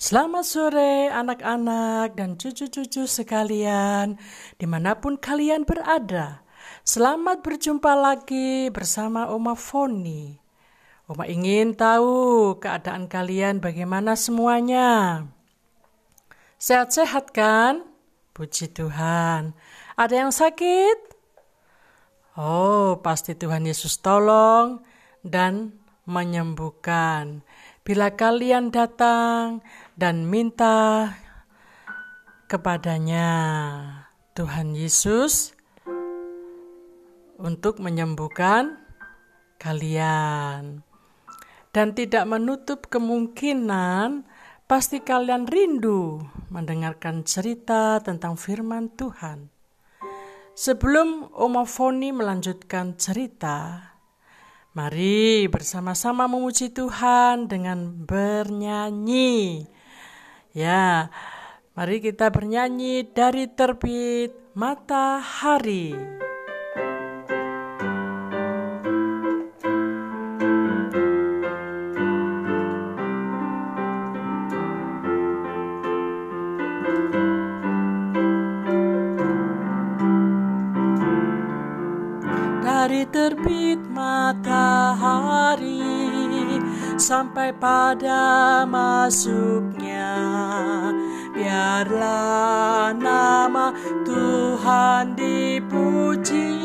Selamat sore anak-anak dan cucu-cucu sekalian di mana pun kalian berada. Selamat berjumpa lagi bersama Oma Foni. Oma ingin tahu keadaan kalian bagaimana semuanya. Sehat-sehat kan? Puji Tuhan. Ada yang sakit? Oh, pasti Tuhan Yesus tolong dan menyembuhkan. Bila kalian datang dan minta kepadanya Tuhan Yesus untuk menyembuhkan kalian. Dan tidak menutup kemungkinan pasti kalian rindu mendengarkan cerita tentang firman Tuhan. Sebelum Omofoni melanjutkan cerita, mari bersama-sama memuji Tuhan dengan bernyanyi. Ya, mari kita bernyanyi dari terbit matahari. Dari terbit matahari sampai pada masuknya. Biarlah nama Tuhan dipuji.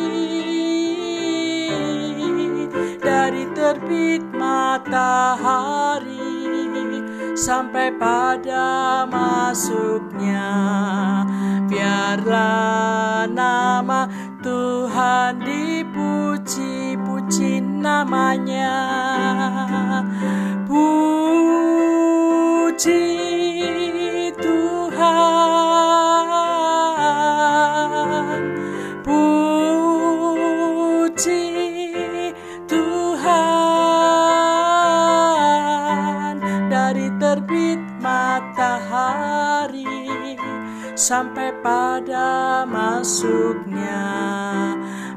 Dari terbit matahari sampai pada masuknya. Biarlah nama Tuhan namanya. Puji Tuhan. Puji Tuhan. Dari terbit matahari sampai pada masuknya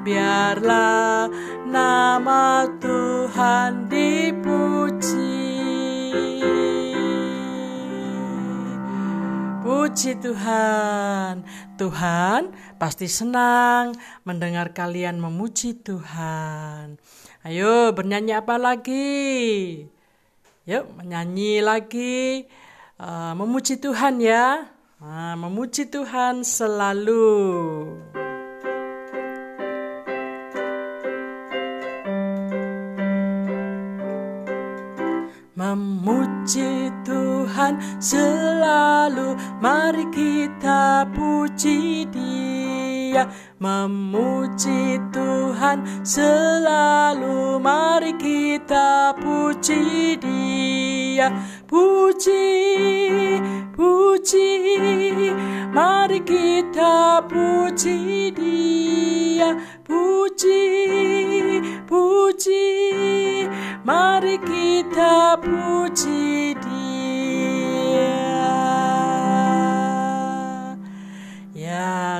biarlah Tuhan dipuji. Puji Tuhan. Tuhan pasti senang mendengar kalian memuji Tuhan. Ayo bernyanyi apa lagi? Yuk menyanyi lagi. Uh, Memuji Tuhan ya. Nah, Memuji Tuhan selalu Mari kita puji dia Memuji Tuhan selalu Mari kita puji dia Puji, puji Mari kita puji dia Puji, puji Mari kita puji.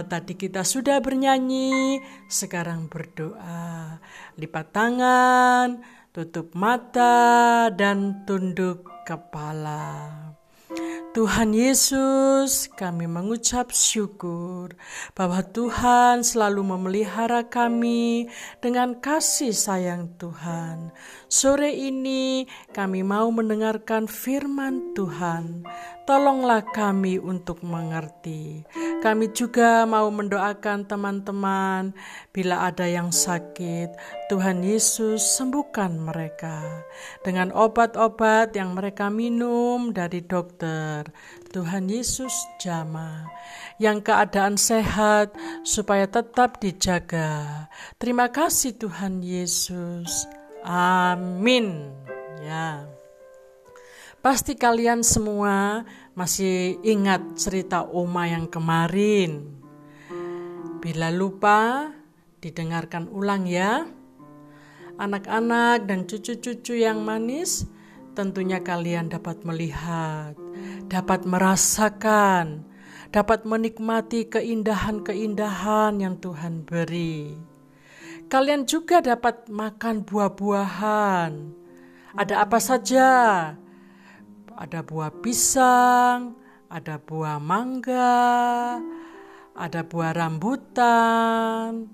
Tadi kita sudah bernyanyi, sekarang berdoa. Lipat tangan, tutup mata, dan tunduk kepala. Tuhan Yesus, kami mengucap syukur bahwa Tuhan selalu memelihara kami dengan kasih sayang Tuhan. Sore ini kami mau mendengarkan firman Tuhan. Tolonglah kami untuk mengerti. Kami juga mau mendoakan teman-teman bila ada yang sakit. Tuhan Yesus sembuhkan mereka dengan obat-obat yang mereka minum dari dokter. Tuhan Yesus jama yang keadaan sehat supaya tetap dijaga. Terima kasih Tuhan Yesus. Amin. Ya. Pasti kalian semua masih ingat cerita Oma yang kemarin. Bila lupa, didengarkan ulang ya. Anak-anak dan cucu-cucu yang manis, tentunya kalian dapat melihat, dapat merasakan, dapat menikmati keindahan-keindahan yang Tuhan beri. Kalian juga dapat makan buah-buahan. Ada apa saja? Ada buah pisang, ada buah mangga, ada buah rambutan,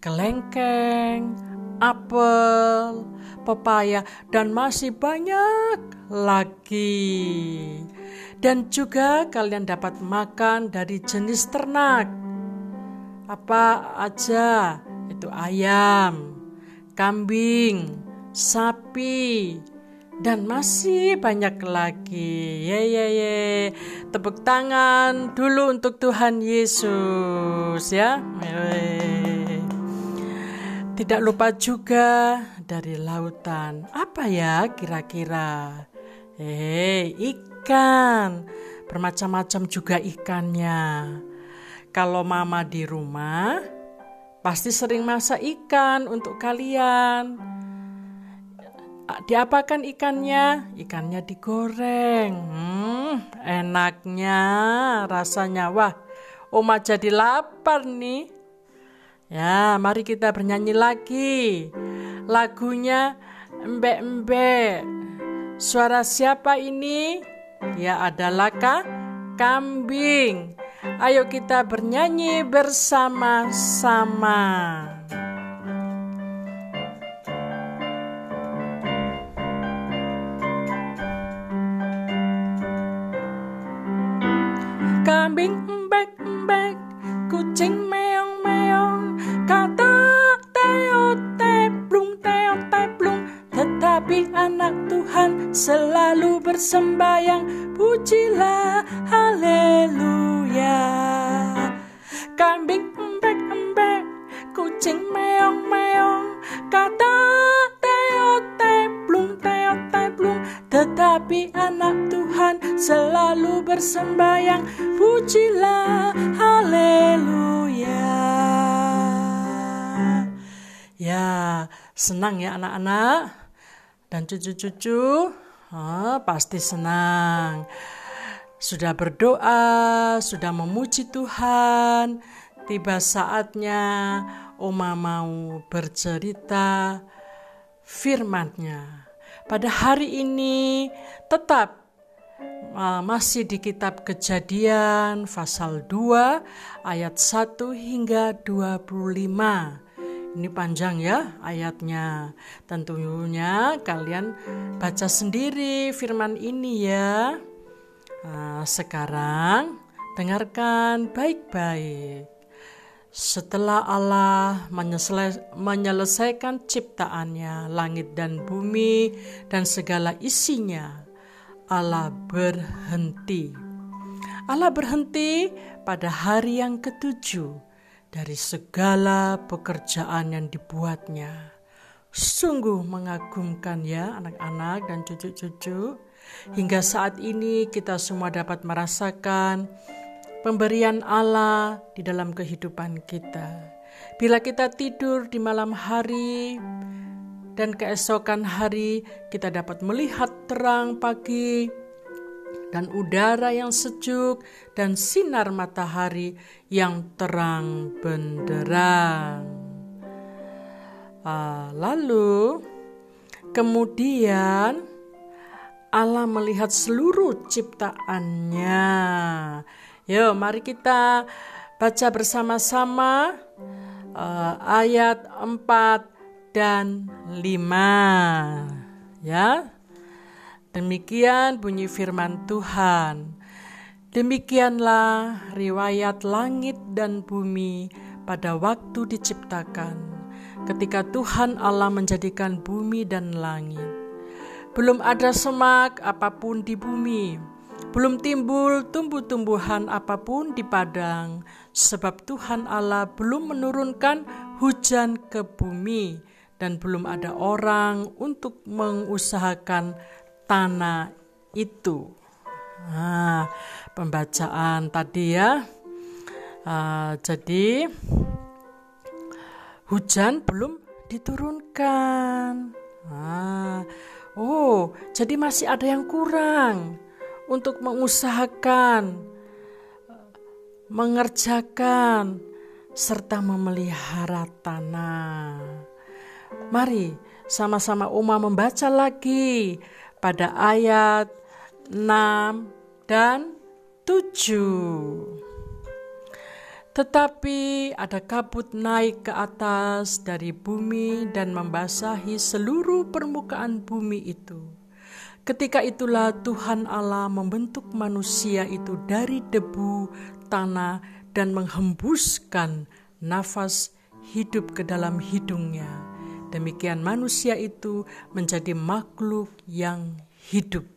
kelengkeng, apel, pepaya, dan masih banyak lagi. Dan juga kalian dapat makan dari jenis ternak. Apa aja? Itu ayam, kambing, sapi, dan masih banyak lagi. Ye ye ye. Tepuk tangan dulu untuk Tuhan Yesus ya. Ye. Tidak lupa juga dari lautan. Apa ya kira-kira? Eh, ikan. Bermacam-macam juga ikannya. Kalau mama di rumah, pasti sering masak ikan untuk kalian. Diapakan ikannya? Ikannya digoreng. Hmm, enaknya rasanya. Wah, Oma jadi lapar nih. Ya, mari kita bernyanyi lagi. Lagunya Embek-embek. Suara siapa ini? Dia adalah Kak Kambing. Ayo kita bernyanyi bersama-sama. Kambing embek-embek, kucing meong-meong, kata teo teplung teo teplung, tetapi anak Tuhan selalu bersembayang, pujilah haleluya. Kambing embek-embek, kucing meong-meong, kata teo teplung teo teplung, tetapi anak Tuhan selalu bersembayang, pujilah haleluya. Ya, senang ya anak-anak dan cucu-cucu, ah, pasti senang. Sudah berdoa, sudah memuji Tuhan. Tiba saatnya Oma mau bercerita firman-Nya. Pada hari ini tetap masih di kitab Kejadian pasal 2 ayat 1 hingga 25. Ini panjang ya ayatnya. Tentunya kalian baca sendiri firman ini ya. Nah, sekarang dengarkan baik-baik. Setelah Allah menyelesaikan ciptaannya, langit dan bumi, dan segala isinya, Allah berhenti. Allah berhenti pada hari yang ketujuh dari segala pekerjaan yang dibuatnya. Sungguh mengagumkan ya anak-anak dan cucu-cucu. Hingga saat ini kita semua dapat merasakan pemberian Allah di dalam kehidupan kita. Bila kita tidur di malam hari dan keesokan hari kita dapat melihat terang pagi dan udara yang sejuk dan sinar matahari yang terang benderang. Ah, lalu kemudian Allah melihat seluruh ciptaannya Yuk, mari kita baca bersama-sama uh, ayat 4 dan 5. Ya. Demikian bunyi firman Tuhan. Demikianlah riwayat langit dan bumi pada waktu diciptakan, ketika Tuhan Allah menjadikan bumi dan langit. Belum ada semak apa pun di bumi, belum timbul tumbuh-tumbuhan apa pun di padang, sebab Tuhan Allah belum menurunkan hujan ke bumi, dan belum ada orang untuk mengusahakan tanah itu. Nah, pembacaan tadi ya. Uh, jadi hujan belum diturunkan. Nah, oh, jadi masih ada yang kurang untuk mengusahakan, mengerjakan, serta memelihara tanah. Mari sama-sama Uma membaca lagi pada ayat 6, dan 7. Tetapi ada kabut naik ke atas dari bumi dan membasahi seluruh permukaan bumi itu. Ketika itulah Tuhan Allah membentuk manusia itu dari debu tanah dan menghembuskan nafas hidup ke dalam hidungnya. Demikian manusia itu menjadi makhluk yang hidup.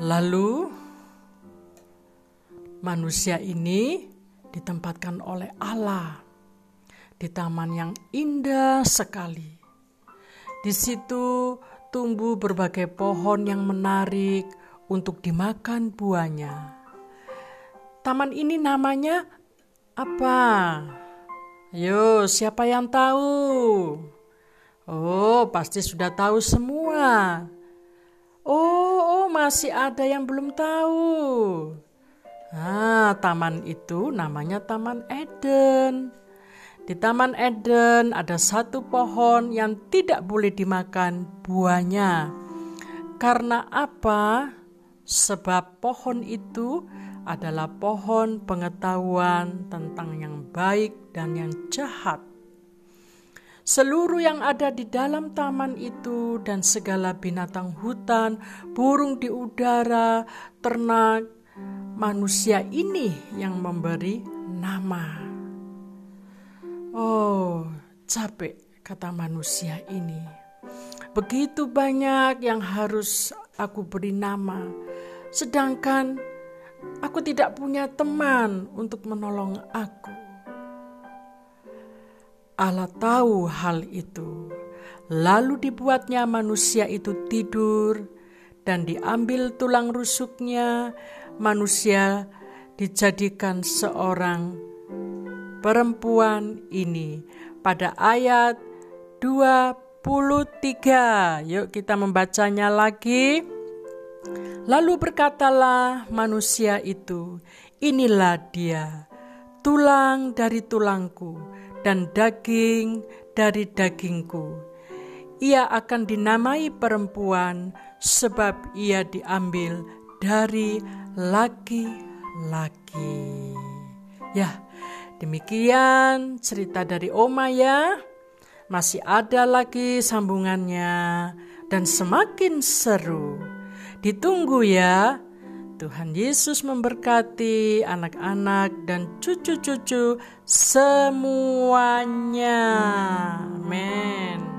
Lalu manusia ini ditempatkan oleh Allah di taman yang indah sekali. Di situ tumbuh berbagai pohon yang menarik untuk dimakan buahnya. Taman ini namanya apa? Ayo, siapa yang tahu? Oh, pasti sudah tahu semua. Oh, oh, masih ada yang belum tahu. Nah, taman itu namanya Taman Eden. Di Taman Eden ada satu pohon yang tidak boleh dimakan buahnya. Karena apa? Sebab pohon itu adalah pohon pengetahuan tentang yang baik dan yang jahat. Seluruh yang ada di dalam taman itu dan segala binatang hutan, burung di udara, ternak, manusia ini yang memberi nama. Oh, capek kata manusia ini. Begitu banyak yang harus aku beri nama, sedangkan aku tidak punya teman untuk menolong aku. Allah tahu hal itu. Lalu dibuatnya manusia itu tidur dan diambil tulang rusuknya. Manusia dijadikan seorang perempuan ini pada ayat 23. Yuk kita membacanya lagi. Lalu berkatalah manusia itu, inilah dia, tulang dari tulangku dan daging dari dagingku. Ia akan dinamai perempuan sebab ia diambil dari laki-laki. Ya, demikian cerita dari Oma ya. Masih ada lagi sambungannya dan semakin seru. Ditunggu ya. Tuhan Yesus memberkati anak-anak dan cucu-cucu semuanya. Amin.